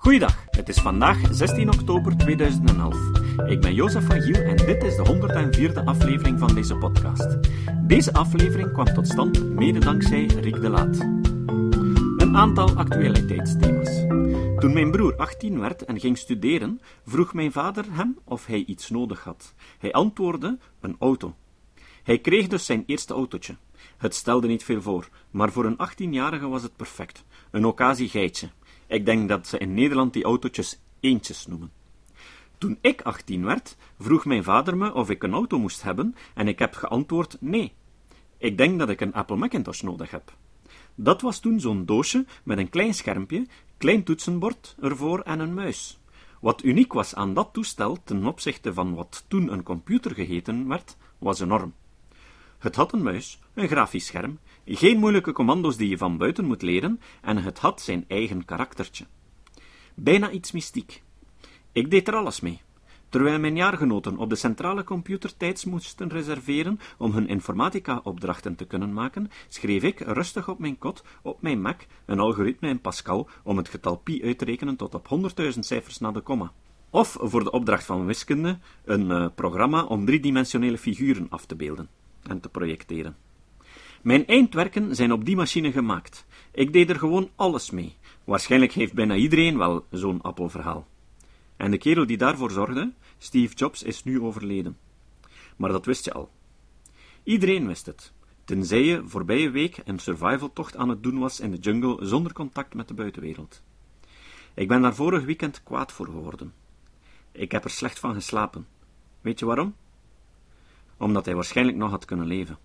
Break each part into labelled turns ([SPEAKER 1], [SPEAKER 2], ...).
[SPEAKER 1] Goeiedag, het is vandaag 16 oktober 2011. Ik ben Jozef van Giel en dit is de 104e aflevering van deze podcast. Deze aflevering kwam tot stand mede dankzij Rick de Laat. Een aantal actualiteitsthema's. Toen mijn broer 18 werd en ging studeren, vroeg mijn vader hem of hij iets nodig had. Hij antwoordde: een auto. Hij kreeg dus zijn eerste autootje. Het stelde niet veel voor, maar voor een 18-jarige was het perfect. Een occasie-geitje. Ik denk dat ze in Nederland die autootjes eentjes noemen. Toen ik 18 werd, vroeg mijn vader me of ik een auto moest hebben en ik heb geantwoord nee. Ik denk dat ik een Apple Macintosh nodig heb. Dat was toen zo'n doosje met een klein schermpje, klein toetsenbord ervoor en een muis. Wat uniek was aan dat toestel ten opzichte van wat toen een computer geheten werd, was enorm. Het had een muis, een grafisch scherm, geen moeilijke commando's die je van buiten moet leren, en het had zijn eigen karaktertje. Bijna iets mystiek. Ik deed er alles mee. Terwijl mijn jaargenoten op de centrale computer tijds moesten reserveren om hun informatica-opdrachten te kunnen maken, schreef ik rustig op mijn kot, op mijn Mac, een algoritme in Pascal om het getal pi uit te rekenen tot op 100.000 cijfers na de komma. Of voor de opdracht van wiskunde een uh, programma om driedimensionele figuren af te beelden en te projecteren. Mijn eindwerken zijn op die machine gemaakt. Ik deed er gewoon alles mee. Waarschijnlijk heeft bijna iedereen wel zo'n appelverhaal. En de kerel die daarvoor zorgde, Steve Jobs, is nu overleden. Maar dat wist je al. Iedereen wist het, tenzij je voorbije week een survivaltocht aan het doen was in de jungle zonder contact met de buitenwereld. Ik ben daar vorig weekend kwaad voor geworden. Ik heb er slecht van geslapen. Weet je waarom? Omdat hij waarschijnlijk nog had kunnen leven.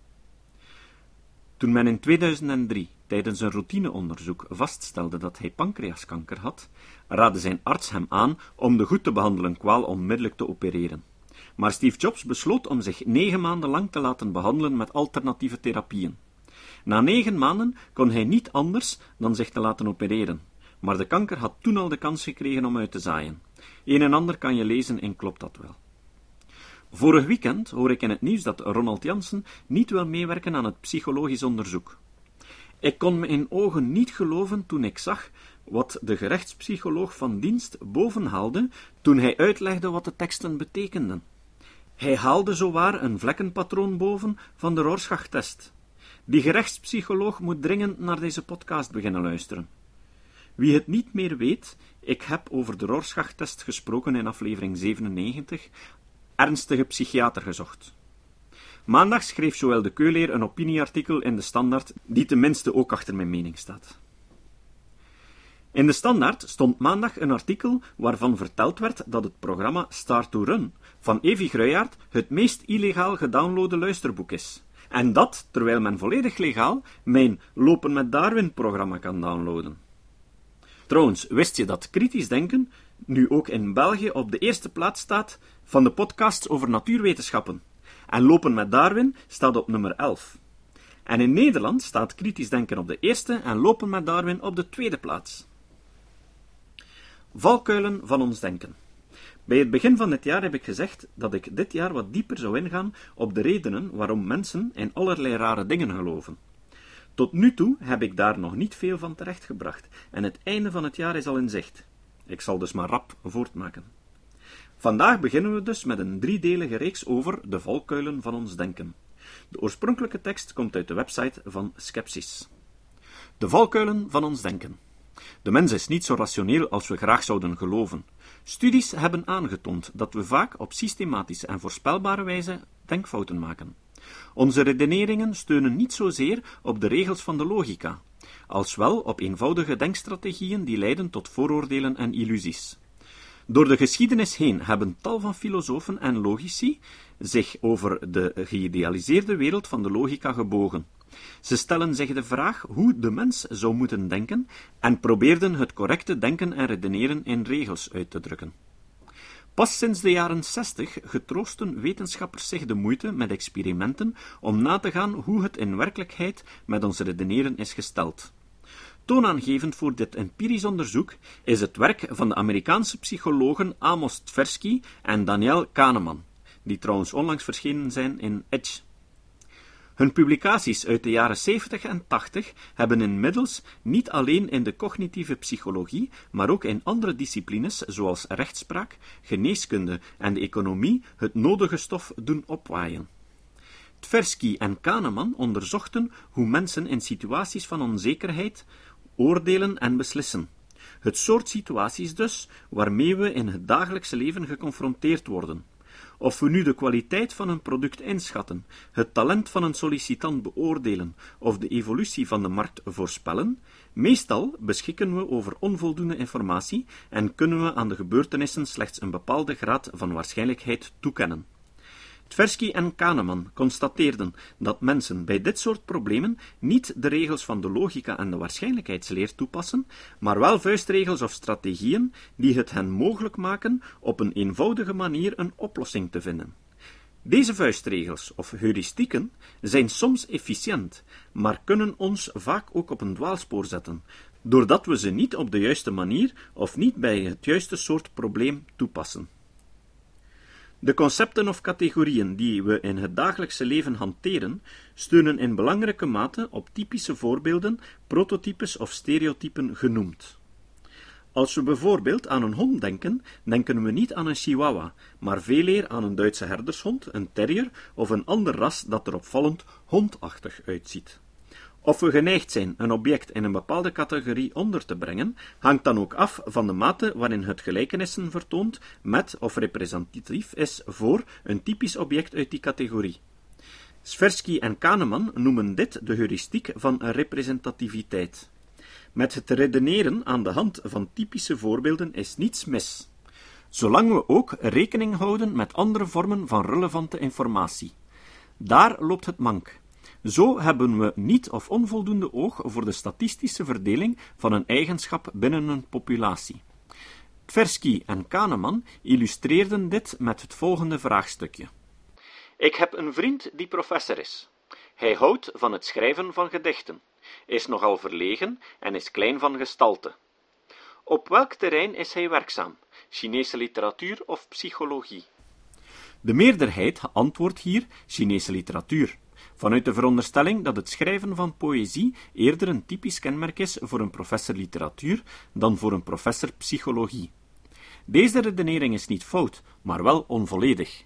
[SPEAKER 1] Toen men in 2003 tijdens een routineonderzoek vaststelde dat hij pancreaskanker had, raadde zijn arts hem aan om de goed te behandelen kwaal onmiddellijk te opereren. Maar Steve Jobs besloot om zich negen maanden lang te laten behandelen met alternatieve therapieën. Na negen maanden kon hij niet anders dan zich te laten opereren, maar de kanker had toen al de kans gekregen om uit te zaaien. Een en ander kan je lezen in Klopt dat wel. Vorig weekend hoor ik in het nieuws dat Ronald Jansen niet wil meewerken aan het psychologisch onderzoek. Ik kon mijn ogen niet geloven toen ik zag wat de gerechtspsycholoog van dienst bovenhaalde toen hij uitlegde wat de teksten betekenden. Hij haalde zowaar een vlekkenpatroon boven van de Rorschach-test. Die gerechtspsycholoog moet dringend naar deze podcast beginnen luisteren. Wie het niet meer weet, ik heb over de Rorschach-test gesproken in aflevering 97, ernstige psychiater gezocht. Maandag schreef Joël de Keuleer een opinieartikel in de Standaard, die tenminste ook achter mijn mening staat. In de Standaard stond maandag een artikel waarvan verteld werd dat het programma Start to Run van Evi Gruijaert het meest illegaal gedownloade luisterboek is. En dat terwijl men volledig legaal mijn Lopen met Darwin programma kan downloaden. Trouwens, wist je dat kritisch denken nu ook in België op de eerste plaats staat van de podcasts over natuurwetenschappen? En Lopen met Darwin staat op nummer 11. En in Nederland staat kritisch denken op de eerste en Lopen met Darwin op de tweede plaats. Valkuilen van ons denken. Bij het begin van dit jaar heb ik gezegd dat ik dit jaar wat dieper zou ingaan op de redenen waarom mensen in allerlei rare dingen geloven. Tot nu toe heb ik daar nog niet veel van terechtgebracht, en het einde van het jaar is al in zicht. Ik zal dus maar rap voortmaken. Vandaag beginnen we dus met een driedelige reeks over de valkuilen van ons denken. De oorspronkelijke tekst komt uit de website van Skepsis. De valkuilen van ons denken. De mens is niet zo rationeel als we graag zouden geloven. Studies hebben aangetoond dat we vaak op systematische en voorspelbare wijze denkfouten maken. Onze redeneringen steunen niet zozeer op de regels van de logica, als wel op eenvoudige denkstrategieën die leiden tot vooroordelen en illusies. Door de geschiedenis heen hebben tal van filosofen en logici zich over de geïdealiseerde wereld van de logica gebogen. Ze stellen zich de vraag hoe de mens zou moeten denken en probeerden het correcte denken en redeneren in regels uit te drukken. Pas sinds de jaren zestig getroosten wetenschappers zich de moeite met experimenten om na te gaan hoe het in werkelijkheid met ons redeneren is gesteld. Toonaangevend voor dit empirisch onderzoek is het werk van de Amerikaanse psychologen Amos Tversky en Daniel Kahneman, die trouwens onlangs verschenen zijn in Edge. Hun publicaties uit de jaren 70 en 80 hebben inmiddels niet alleen in de cognitieve psychologie, maar ook in andere disciplines zoals rechtspraak, geneeskunde en de economie het nodige stof doen opwaaien. Tversky en Kahneman onderzochten hoe mensen in situaties van onzekerheid oordelen en beslissen. Het soort situaties dus waarmee we in het dagelijkse leven geconfronteerd worden. Of we nu de kwaliteit van een product inschatten, het talent van een sollicitant beoordelen of de evolutie van de markt voorspellen, meestal beschikken we over onvoldoende informatie en kunnen we aan de gebeurtenissen slechts een bepaalde graad van waarschijnlijkheid toekennen. Tversky en Kahneman constateerden dat mensen bij dit soort problemen niet de regels van de logica en de waarschijnlijkheidsleer toepassen, maar wel vuistregels of strategieën die het hen mogelijk maken op een eenvoudige manier een oplossing te vinden. Deze vuistregels of heuristieken zijn soms efficiënt, maar kunnen ons vaak ook op een dwaalspoor zetten, doordat we ze niet op de juiste manier of niet bij het juiste soort probleem toepassen. De concepten of categorieën die we in het dagelijkse leven hanteren, steunen in belangrijke mate op typische voorbeelden, prototypes of stereotypen genoemd. Als we bijvoorbeeld aan een hond denken, denken we niet aan een chihuahua, maar veel eer aan een Duitse herdershond, een terrier of een ander ras dat er opvallend hondachtig uitziet. Of we geneigd zijn een object in een bepaalde categorie onder te brengen, hangt dan ook af van de mate waarin het gelijkenissen vertoont met of representatief is voor een typisch object uit die categorie. Sversky en Kahneman noemen dit de heuristiek van representativiteit. Met het redeneren aan de hand van typische voorbeelden is niets mis, zolang we ook rekening houden met andere vormen van relevante informatie. Daar loopt het mank. Zo hebben we niet of onvoldoende oog voor de statistische verdeling van een eigenschap binnen een populatie. Tversky en Kahneman illustreerden dit met het volgende vraagstukje. Ik heb een vriend die professor is. Hij houdt van het schrijven van gedichten, is nogal verlegen en is klein van gestalte. Op welk terrein is hij werkzaam? Chinese literatuur of psychologie? De meerderheid antwoordt hier Chinese literatuur vanuit de veronderstelling dat het schrijven van poëzie eerder een typisch kenmerk is voor een professor literatuur dan voor een professor psychologie. Deze redenering is niet fout, maar wel onvolledig.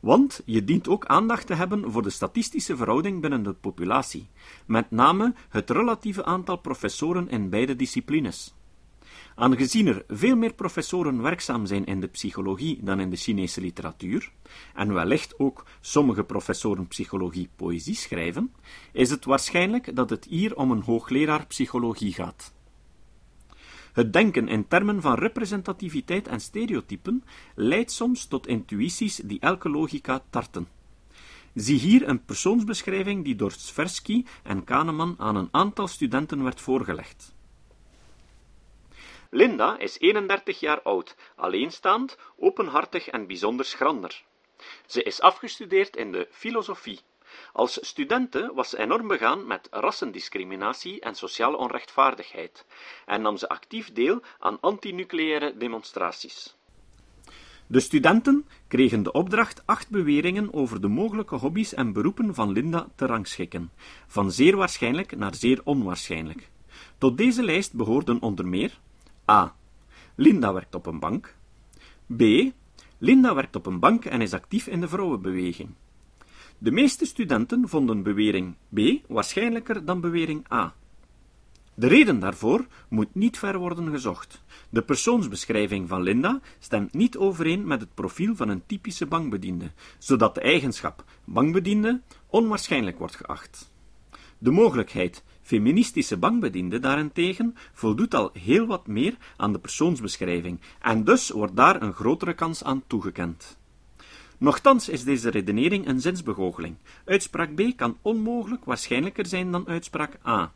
[SPEAKER 1] Want je dient ook aandacht te hebben voor de statistische verhouding binnen de populatie, met name het relatieve aantal professoren in beide disciplines. Aangezien er veel meer professoren werkzaam zijn in de psychologie dan in de Chinese literatuur, en wellicht ook sommige professoren psychologie poëzie schrijven, is het waarschijnlijk dat het hier om een hoogleraar psychologie gaat. Het denken in termen van representativiteit en stereotypen leidt soms tot intuïties die elke logica tarten. Zie hier een persoonsbeschrijving die door Sversky en Kahneman aan een aantal studenten werd voorgelegd. Linda is 31 jaar oud, alleenstaand, openhartig en bijzonder schrander. Ze is afgestudeerd in de filosofie. Als studente was ze enorm begaan met rassendiscriminatie en sociale onrechtvaardigheid en nam ze actief deel aan antinucleaire demonstraties. De studenten kregen de opdracht acht beweringen over de mogelijke hobby's en beroepen van Linda te rangschikken, van zeer waarschijnlijk naar zeer onwaarschijnlijk. Tot deze lijst behoorden onder meer A. Linda werkt op een bank. B. Linda werkt op een bank en is actief in de vrouwenbeweging. De meeste studenten vonden bewering B waarschijnlijker dan bewering A. De reden daarvoor moet niet ver worden gezocht. De persoonsbeschrijving van Linda stemt niet overeen met het profiel van een typische bankbediende, zodat de eigenschap bankbediende onwaarschijnlijk wordt geacht. De mogelijkheid feministische bankbediende daarentegen voldoet al heel wat meer aan de persoonsbeschrijving, en dus wordt daar een grotere kans aan toegekend. Nochtans is deze redenering een zinsbegoocheling. Uitspraak B kan onmogelijk waarschijnlijker zijn dan uitspraak A.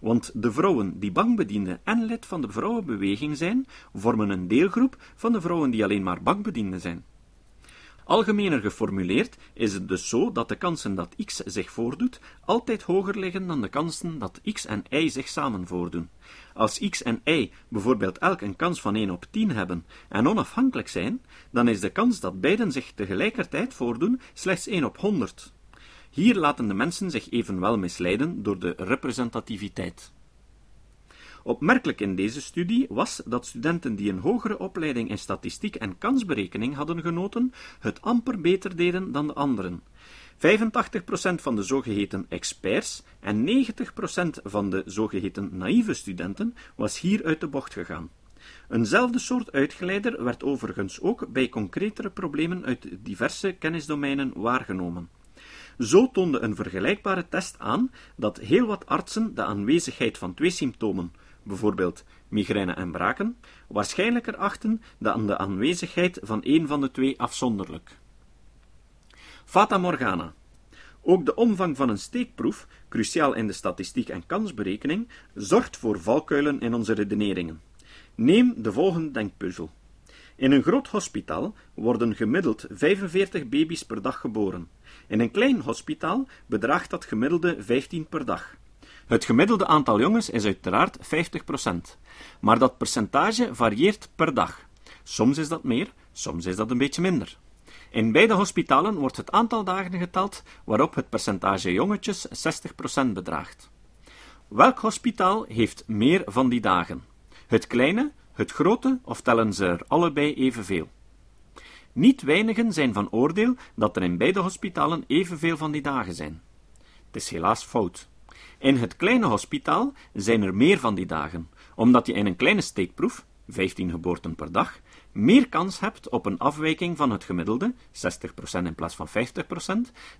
[SPEAKER 1] Want de vrouwen die bankbediende en lid van de vrouwenbeweging zijn, vormen een deelgroep van de vrouwen die alleen maar bankbediende zijn. Algemener geformuleerd is het dus zo dat de kansen dat x zich voordoet altijd hoger liggen dan de kansen dat x en y zich samen voordoen. Als x en y bijvoorbeeld elk een kans van 1 op 10 hebben en onafhankelijk zijn, dan is de kans dat beiden zich tegelijkertijd voordoen slechts 1 op 100. Hier laten de mensen zich evenwel misleiden door de representativiteit. Opmerkelijk in deze studie was dat studenten die een hogere opleiding in statistiek en kansberekening hadden genoten, het amper beter deden dan de anderen. 85% van de zogeheten experts en 90% van de zogeheten naïeve studenten was hier uit de bocht gegaan. Eenzelfde soort uitgeleider werd overigens ook bij concretere problemen uit diverse kennisdomeinen waargenomen. Zo toonde een vergelijkbare test aan dat heel wat artsen de aanwezigheid van twee symptomen, bijvoorbeeld migraine en braken, waarschijnlijker achten dan de aanwezigheid van een van de twee afzonderlijk. Fata Morgana. Ook de omvang van een steekproef, cruciaal in de statistiek en kansberekening, zorgt voor valkuilen in onze redeneringen. Neem de volgende denkpuzzel. In een groot hospitaal worden gemiddeld 45 baby's per dag geboren. In een klein hospitaal bedraagt dat gemiddelde 15 per dag. Het gemiddelde aantal jongens is uiteraard 50%, maar dat percentage varieert per dag. Soms is dat meer, soms is dat een beetje minder. In beide hospitalen wordt het aantal dagen geteld waarop het percentage jongetjes 60% bedraagt. Welk hospitaal heeft meer van die dagen? Het kleine, het grote of tellen ze er allebei evenveel? Niet weinigen zijn van oordeel dat er in beide hospitalen evenveel van die dagen zijn. Het is helaas fout. In het kleine hospitaal zijn er meer van die dagen, omdat je in een kleine steekproef, 15 geboorten per dag, meer kans hebt op een afwijking van het gemiddelde, 60% in plaats van 50%,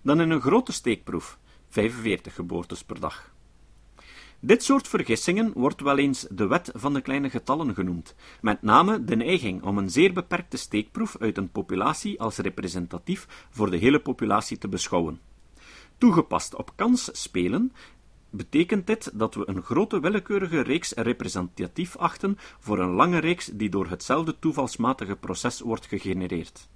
[SPEAKER 1] dan in een grote steekproef, 45 geboortes per dag. Dit soort vergissingen wordt wel eens de wet van de kleine getallen genoemd, met name de neiging om een zeer beperkte steekproef uit een populatie als representatief voor de hele populatie te beschouwen. Toegepast op kans spelen betekent dit dat we een grote willekeurige reeks representatief achten voor een lange reeks die door hetzelfde toevalsmatige proces wordt gegenereerd.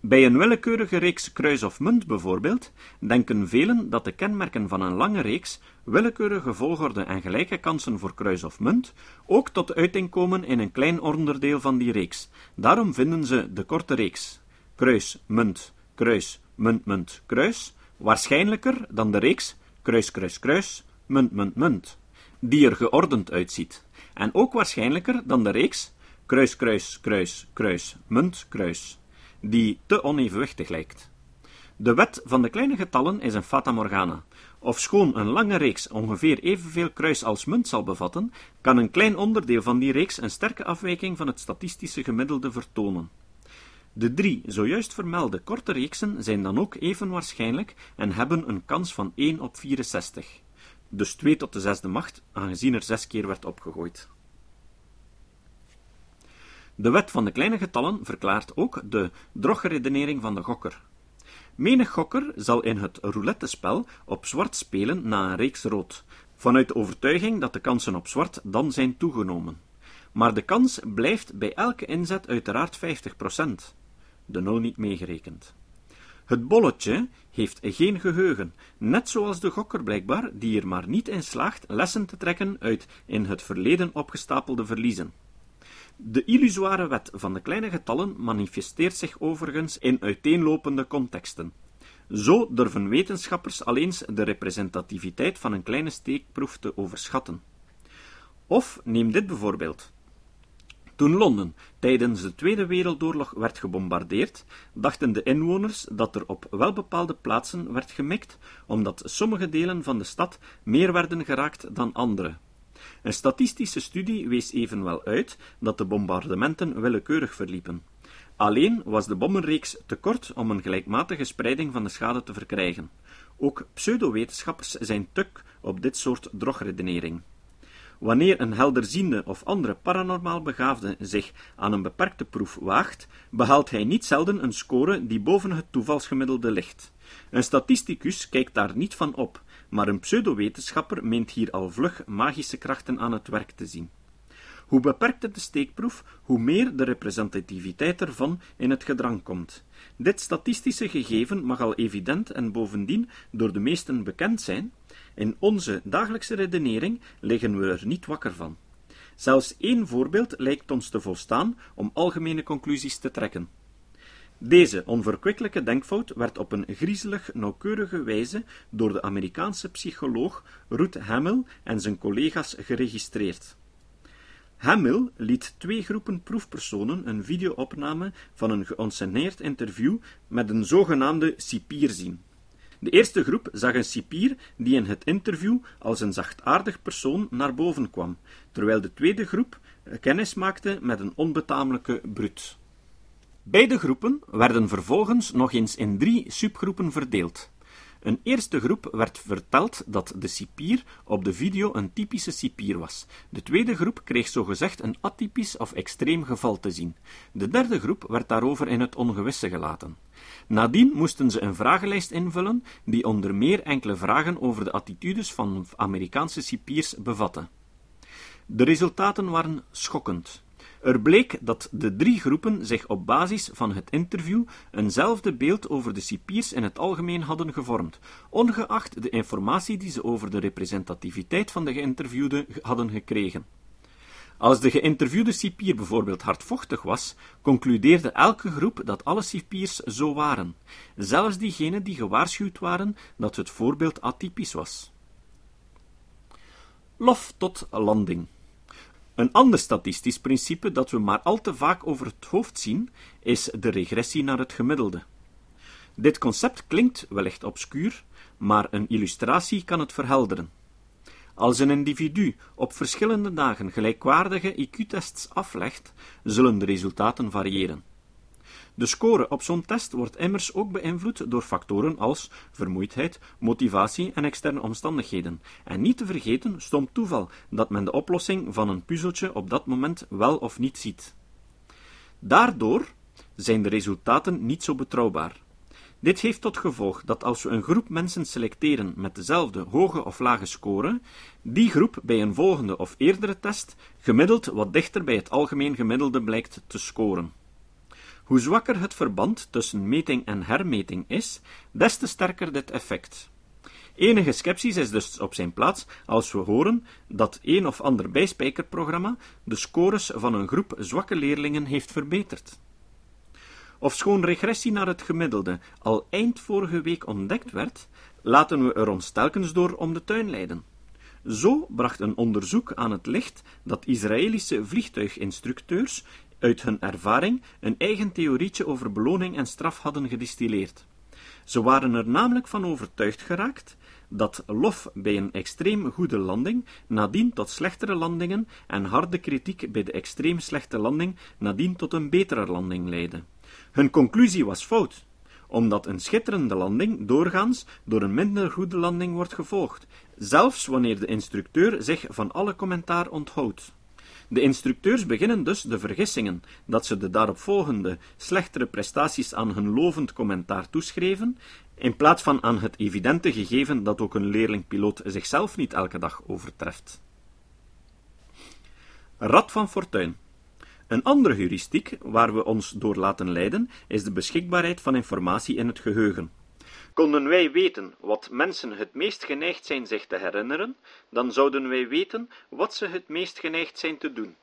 [SPEAKER 1] Bij een willekeurige reeks kruis of munt bijvoorbeeld, denken velen dat de kenmerken van een lange reeks, willekeurige volgorde en gelijke kansen voor kruis of munt, ook tot uiting komen in een klein onderdeel van die reeks. Daarom vinden ze de korte reeks kruis, munt, kruis, munt, munt, kruis waarschijnlijker dan de reeks kruis, kruis, kruis, munt, munt, munt, die er geordend uitziet, en ook waarschijnlijker dan de reeks kruis, kruis, kruis, kruis, munt, kruis, die te onevenwichtig lijkt. De wet van de kleine getallen is een fata morgana. Ofschoon een lange reeks ongeveer evenveel kruis als munt zal bevatten, kan een klein onderdeel van die reeks een sterke afwijking van het statistische gemiddelde vertonen. De drie zojuist vermelde korte reeksen zijn dan ook even waarschijnlijk en hebben een kans van 1 op 64. Dus 2 tot de zesde macht, aangezien er zes keer werd opgegooid. De wet van de kleine getallen verklaart ook de droggeredenering van de gokker. Menig gokker zal in het roulette-spel op zwart spelen na een reeks rood, vanuit de overtuiging dat de kansen op zwart dan zijn toegenomen. Maar de kans blijft bij elke inzet uiteraard 50% de nul niet meegerekend. Het bolletje heeft geen geheugen, net zoals de gokker blijkbaar, die er maar niet in slaagt lessen te trekken uit in het verleden opgestapelde verliezen. De illusoire wet van de kleine getallen manifesteert zich overigens in uiteenlopende contexten. Zo durven wetenschappers alleen de representativiteit van een kleine steekproef te overschatten. Of neem dit bijvoorbeeld. Toen Londen tijdens de Tweede Wereldoorlog werd gebombardeerd, dachten de inwoners dat er op welbepaalde plaatsen werd gemikt, omdat sommige delen van de stad meer werden geraakt dan andere. Een statistische studie wees evenwel uit dat de bombardementen willekeurig verliepen. Alleen was de bommenreeks te kort om een gelijkmatige spreiding van de schade te verkrijgen. Ook pseudowetenschappers zijn tuk op dit soort drogredenering. Wanneer een helderziende of andere paranormaal begaafde zich aan een beperkte proef waagt, behaalt hij niet zelden een score die boven het toevalsgemiddelde ligt. Een statisticus kijkt daar niet van op, maar een pseudowetenschapper meent hier al vlug magische krachten aan het werk te zien. Hoe beperkter de steekproef, hoe meer de representativiteit ervan in het gedrang komt. Dit statistische gegeven mag al evident en bovendien door de meesten bekend zijn, in onze dagelijkse redenering liggen we er niet wakker van. Zelfs één voorbeeld lijkt ons te volstaan om algemene conclusies te trekken. Deze onverkwikkelijke denkfout werd op een griezelig nauwkeurige wijze door de Amerikaanse psycholoog Ruth Hamill en zijn collega's geregistreerd. Hamill liet twee groepen proefpersonen een videoopname van een geënsceneerd interview met een zogenaamde cipier zien. De eerste groep zag een cipier die in het interview als een zachtaardig persoon naar boven kwam, terwijl de tweede groep kennis maakte met een onbetamelijke brut. Beide groepen werden vervolgens nog eens in drie subgroepen verdeeld. Een eerste groep werd verteld dat de cipier op de video een typische cipier was. De tweede groep kreeg zogezegd een atypisch of extreem geval te zien. De derde groep werd daarover in het ongewisse gelaten. Nadien moesten ze een vragenlijst invullen die onder meer enkele vragen over de attitudes van Amerikaanse cipiers bevatte. De resultaten waren schokkend. Er bleek dat de drie groepen zich op basis van het interview eenzelfde beeld over de cipiers in het algemeen hadden gevormd, ongeacht de informatie die ze over de representativiteit van de geïnterviewde hadden gekregen. Als de geïnterviewde cipier bijvoorbeeld hardvochtig was, concludeerde elke groep dat alle cipiers zo waren, zelfs diegenen die gewaarschuwd waren dat het voorbeeld atypisch was. Lof tot landing. Een ander statistisch principe dat we maar al te vaak over het hoofd zien, is de regressie naar het gemiddelde. Dit concept klinkt wellicht obscuur, maar een illustratie kan het verhelderen. Als een individu op verschillende dagen gelijkwaardige IQ-tests aflegt, zullen de resultaten variëren. De score op zo'n test wordt immers ook beïnvloed door factoren als vermoeidheid, motivatie en externe omstandigheden. En niet te vergeten stom toeval dat men de oplossing van een puzzeltje op dat moment wel of niet ziet. Daardoor zijn de resultaten niet zo betrouwbaar. Dit heeft tot gevolg dat als we een groep mensen selecteren met dezelfde hoge of lage score, die groep bij een volgende of eerdere test gemiddeld wat dichter bij het algemeen gemiddelde blijkt te scoren. Hoe zwakker het verband tussen meting en hermeting is, des te sterker dit effect. Enige sceptisch is dus op zijn plaats als we horen dat een of ander bijspijkerprogramma de scores van een groep zwakke leerlingen heeft verbeterd. Ofschoon regressie naar het gemiddelde al eind vorige week ontdekt werd, laten we er ons telkens door om de tuin leiden. Zo bracht een onderzoek aan het licht dat Israëlische vliegtuiginstructeurs uit hun ervaring een eigen theorietje over beloning en straf hadden gedistilleerd. Ze waren er namelijk van overtuigd geraakt dat lof bij een extreem goede landing nadien tot slechtere landingen en harde kritiek bij de extreem slechte landing nadien tot een betere landing leidde. Hun conclusie was fout, omdat een schitterende landing doorgaans door een minder goede landing wordt gevolgd, zelfs wanneer de instructeur zich van alle commentaar onthoudt. De instructeurs beginnen dus de vergissingen dat ze de daaropvolgende slechtere prestaties aan hun lovend commentaar toeschreven, in plaats van aan het evidente gegeven dat ook een leerlingpiloot zichzelf niet elke dag overtreft. Rad van fortuin. Een andere heuristiek waar we ons door laten leiden is de beschikbaarheid van informatie in het geheugen. Konden wij weten wat mensen het meest geneigd zijn zich te herinneren, dan zouden wij weten wat ze het meest geneigd zijn te doen.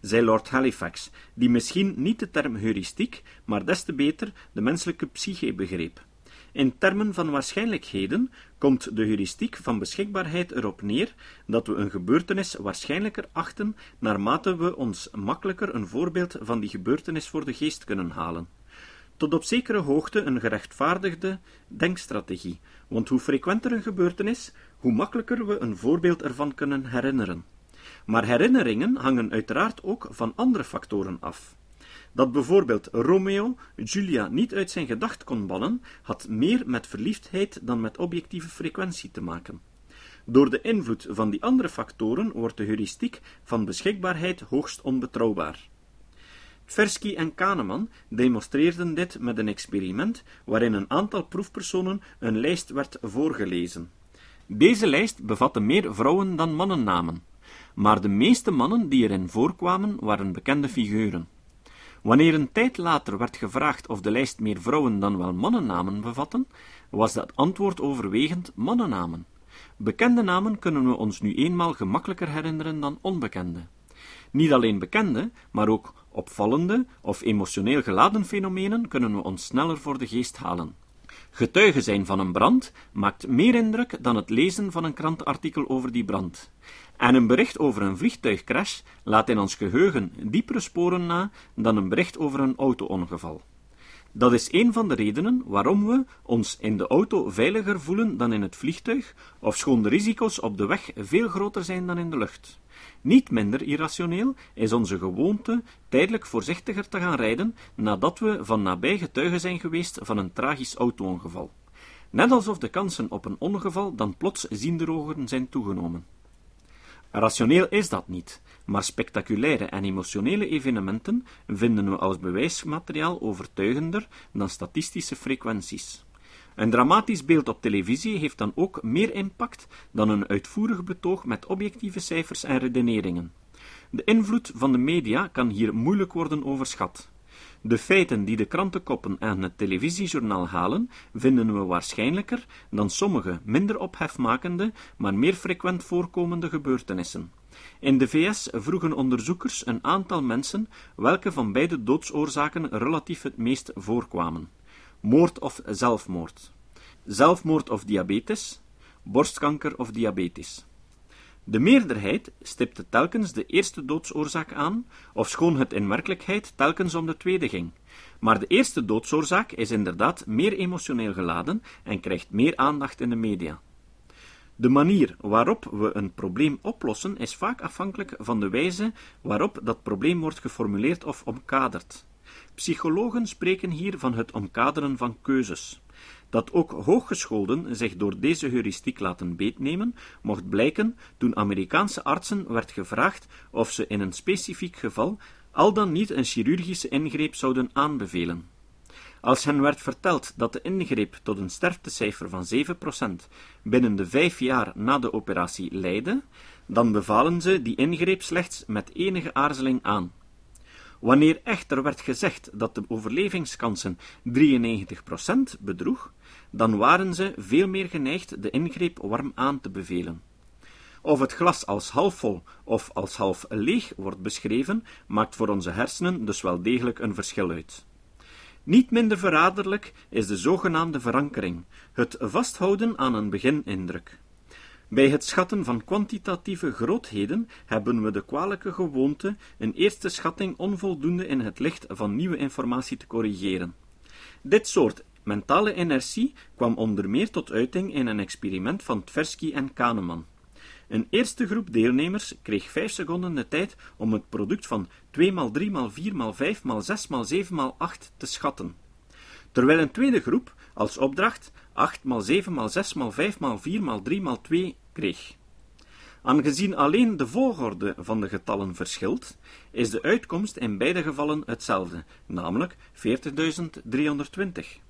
[SPEAKER 1] Zei Lord Halifax, die misschien niet de term heuristiek, maar des te beter de menselijke psyche begreep. In termen van waarschijnlijkheden komt de heuristiek van beschikbaarheid erop neer dat we een gebeurtenis waarschijnlijker achten naarmate we ons makkelijker een voorbeeld van die gebeurtenis voor de geest kunnen halen tot op zekere hoogte een gerechtvaardigde denkstrategie, want hoe frequenter een gebeurtenis, hoe makkelijker we een voorbeeld ervan kunnen herinneren. Maar herinneringen hangen uiteraard ook van andere factoren af. Dat bijvoorbeeld Romeo Julia niet uit zijn gedacht kon bannen, had meer met verliefdheid dan met objectieve frequentie te maken. Door de invloed van die andere factoren wordt de heuristiek van beschikbaarheid hoogst onbetrouwbaar. Tversky en Kahneman demonstreerden dit met een experiment waarin een aantal proefpersonen een lijst werd voorgelezen. Deze lijst bevatte meer vrouwen dan mannennamen, maar de meeste mannen die erin voorkwamen waren bekende figuren. Wanneer een tijd later werd gevraagd of de lijst meer vrouwen dan wel mannennamen bevatte, was dat antwoord overwegend mannennamen. Bekende namen kunnen we ons nu eenmaal gemakkelijker herinneren dan onbekende. Niet alleen bekende, maar ook opvallende of emotioneel geladen fenomenen kunnen we ons sneller voor de geest halen. Getuige zijn van een brand maakt meer indruk dan het lezen van een krantenartikel over die brand. En een bericht over een vliegtuigcrash laat in ons geheugen diepere sporen na dan een bericht over een auto-ongeval. Dat is een van de redenen waarom we ons in de auto veiliger voelen dan in het vliegtuig, ofschoon de risico's op de weg veel groter zijn dan in de lucht. Niet minder irrationeel is onze gewoonte tijdelijk voorzichtiger te gaan rijden nadat we van nabij getuige zijn geweest van een tragisch auto-ongeval. Net alsof de kansen op een ongeval dan plots zienderoger zijn toegenomen. Rationeel is dat niet, maar spectaculaire en emotionele evenementen vinden we als bewijsmateriaal overtuigender dan statistische frequenties. Een dramatisch beeld op televisie heeft dan ook meer impact dan een uitvoerig betoog met objectieve cijfers en redeneringen. De invloed van de media kan hier moeilijk worden overschat. De feiten die de krantenkoppen en het televisiejournaal halen, vinden we waarschijnlijker dan sommige minder ophefmakende, maar meer frequent voorkomende gebeurtenissen. In de VS vroegen onderzoekers een aantal mensen welke van beide doodsoorzaken relatief het meest voorkwamen: moord of zelfmoord, zelfmoord of diabetes, borstkanker of diabetes. De meerderheid stipte telkens de eerste doodsoorzaak aan, ofschoon het in werkelijkheid telkens om de tweede ging. Maar de eerste doodsoorzaak is inderdaad meer emotioneel geladen en krijgt meer aandacht in de media. De manier waarop we een probleem oplossen is vaak afhankelijk van de wijze waarop dat probleem wordt geformuleerd of omkaderd. Psychologen spreken hier van het omkaderen van keuzes. Dat ook hooggescholden zich door deze heuristiek laten beetnemen, mocht blijken toen Amerikaanse artsen werd gevraagd of ze in een specifiek geval al dan niet een chirurgische ingreep zouden aanbevelen. Als hen werd verteld dat de ingreep tot een sterftecijfer van 7% binnen de vijf jaar na de operatie leidde, dan bevalen ze die ingreep slechts met enige aarzeling aan. Wanneer echter werd gezegd dat de overlevingskansen 93% bedroeg, dan waren ze veel meer geneigd de ingreep warm aan te bevelen. Of het glas als half vol of als half leeg wordt beschreven, maakt voor onze hersenen dus wel degelijk een verschil uit. Niet minder verraderlijk is de zogenaamde verankering, het vasthouden aan een beginindruk. Bij het schatten van kwantitatieve grootheden hebben we de kwalijke gewoonte een eerste schatting onvoldoende in het licht van nieuwe informatie te corrigeren. Dit soort mentale inertie kwam onder meer tot uiting in een experiment van Tversky en Kahneman. Een eerste groep deelnemers kreeg 5 seconden de tijd om het product van 2 x 3 x 4 x 5 x 6 x 7 x 8 te schatten. Terwijl een tweede groep als opdracht 8 x 7 x 6 x 5 x 4 x 3 x 2 kreeg. Aangezien alleen de volgorde van de getallen verschilt, is de uitkomst in beide gevallen hetzelfde, namelijk 40.320.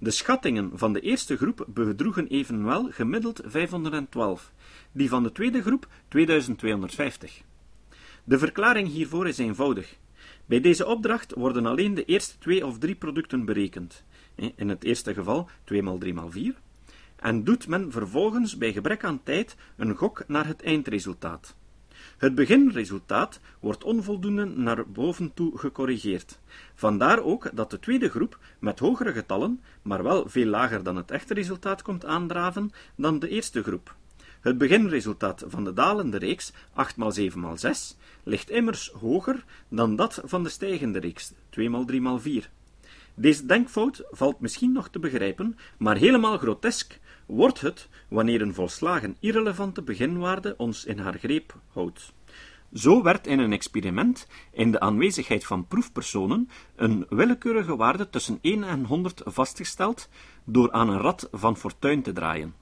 [SPEAKER 1] De schattingen van de eerste groep bedroegen evenwel gemiddeld 512, die van de tweede groep 2250. De verklaring hiervoor is eenvoudig. Bij deze opdracht worden alleen de eerste twee of drie producten berekend. In het eerste geval 2 x 3 x 4. En doet men vervolgens bij gebrek aan tijd een gok naar het eindresultaat. Het beginresultaat wordt onvoldoende naar boven toe gecorrigeerd. Vandaar ook dat de tweede groep met hogere getallen, maar wel veel lager dan het echte resultaat komt aandraven dan de eerste groep. Het beginresultaat van de dalende reeks 8 x 7 x 6 ligt immers hoger dan dat van de stijgende reeks 2 x 3 x 4. Deze denkfout valt misschien nog te begrijpen, maar helemaal grotesk wordt het wanneer een volslagen irrelevante beginwaarde ons in haar greep houdt. Zo werd in een experiment, in de aanwezigheid van proefpersonen, een willekeurige waarde tussen 1 en 100 vastgesteld door aan een rad van fortuin te draaien.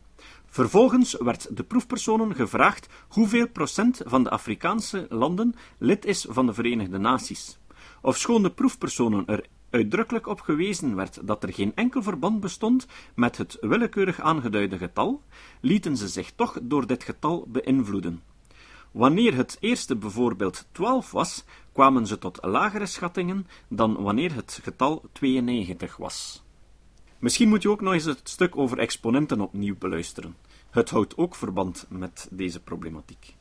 [SPEAKER 1] Vervolgens werd de proefpersonen gevraagd hoeveel procent van de Afrikaanse landen lid is van de Verenigde Naties. Ofschoon de proefpersonen er uitdrukkelijk op gewezen werd dat er geen enkel verband bestond met het willekeurig aangeduide getal, lieten ze zich toch door dit getal beïnvloeden. Wanneer het eerste bijvoorbeeld 12 was, kwamen ze tot lagere schattingen dan wanneer het getal 92 was. Misschien moet je ook nog eens het stuk over exponenten opnieuw beluisteren. Het houdt ook verband met deze problematiek.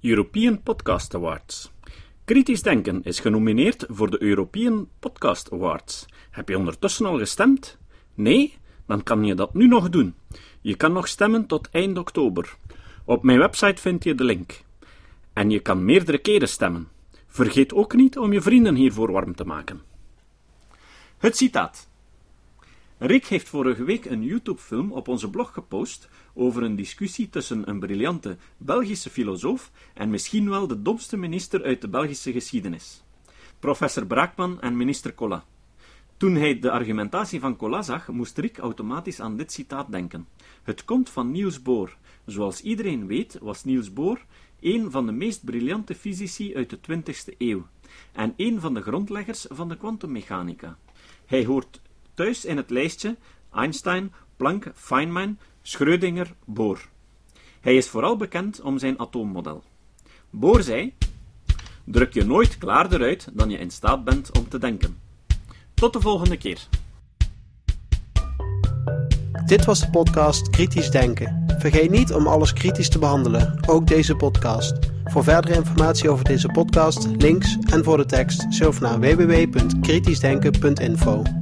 [SPEAKER 1] European Podcast Awards. Kritisch Denken is genomineerd voor de European Podcast Awards. Heb je ondertussen al gestemd? Nee? Dan kan je dat nu nog doen. Je kan nog stemmen tot eind oktober. Op mijn website vind je de link. En je kan meerdere keren stemmen. Vergeet ook niet om je vrienden hiervoor warm te maken. Het citaat. Rick heeft vorige week een YouTube-film op onze blog gepost over een discussie tussen een briljante Belgische filosoof en misschien wel de domste minister uit de Belgische geschiedenis, professor Braakman en minister Collat. Toen hij de argumentatie van Collat zag, moest Rick automatisch aan dit citaat denken. Het komt van Niels Bohr. Zoals iedereen weet, was Niels Bohr een van de meest briljante fysici uit de 20e eeuw en een van de grondleggers van de kwantummechanica. Hij hoort thuis in het lijstje Einstein, Planck, Feynman, Schrödinger, Bohr. Hij is vooral bekend om zijn atoommodel. Bohr zei: Druk je nooit klaarder uit dan je in staat bent om te denken. Tot de volgende keer.
[SPEAKER 2] Dit was de podcast Kritisch Denken. Vergeet niet om alles kritisch te behandelen, ook deze podcast. Voor verdere informatie over deze podcast, links en voor de tekst, surf naar www.kritischdenken.info.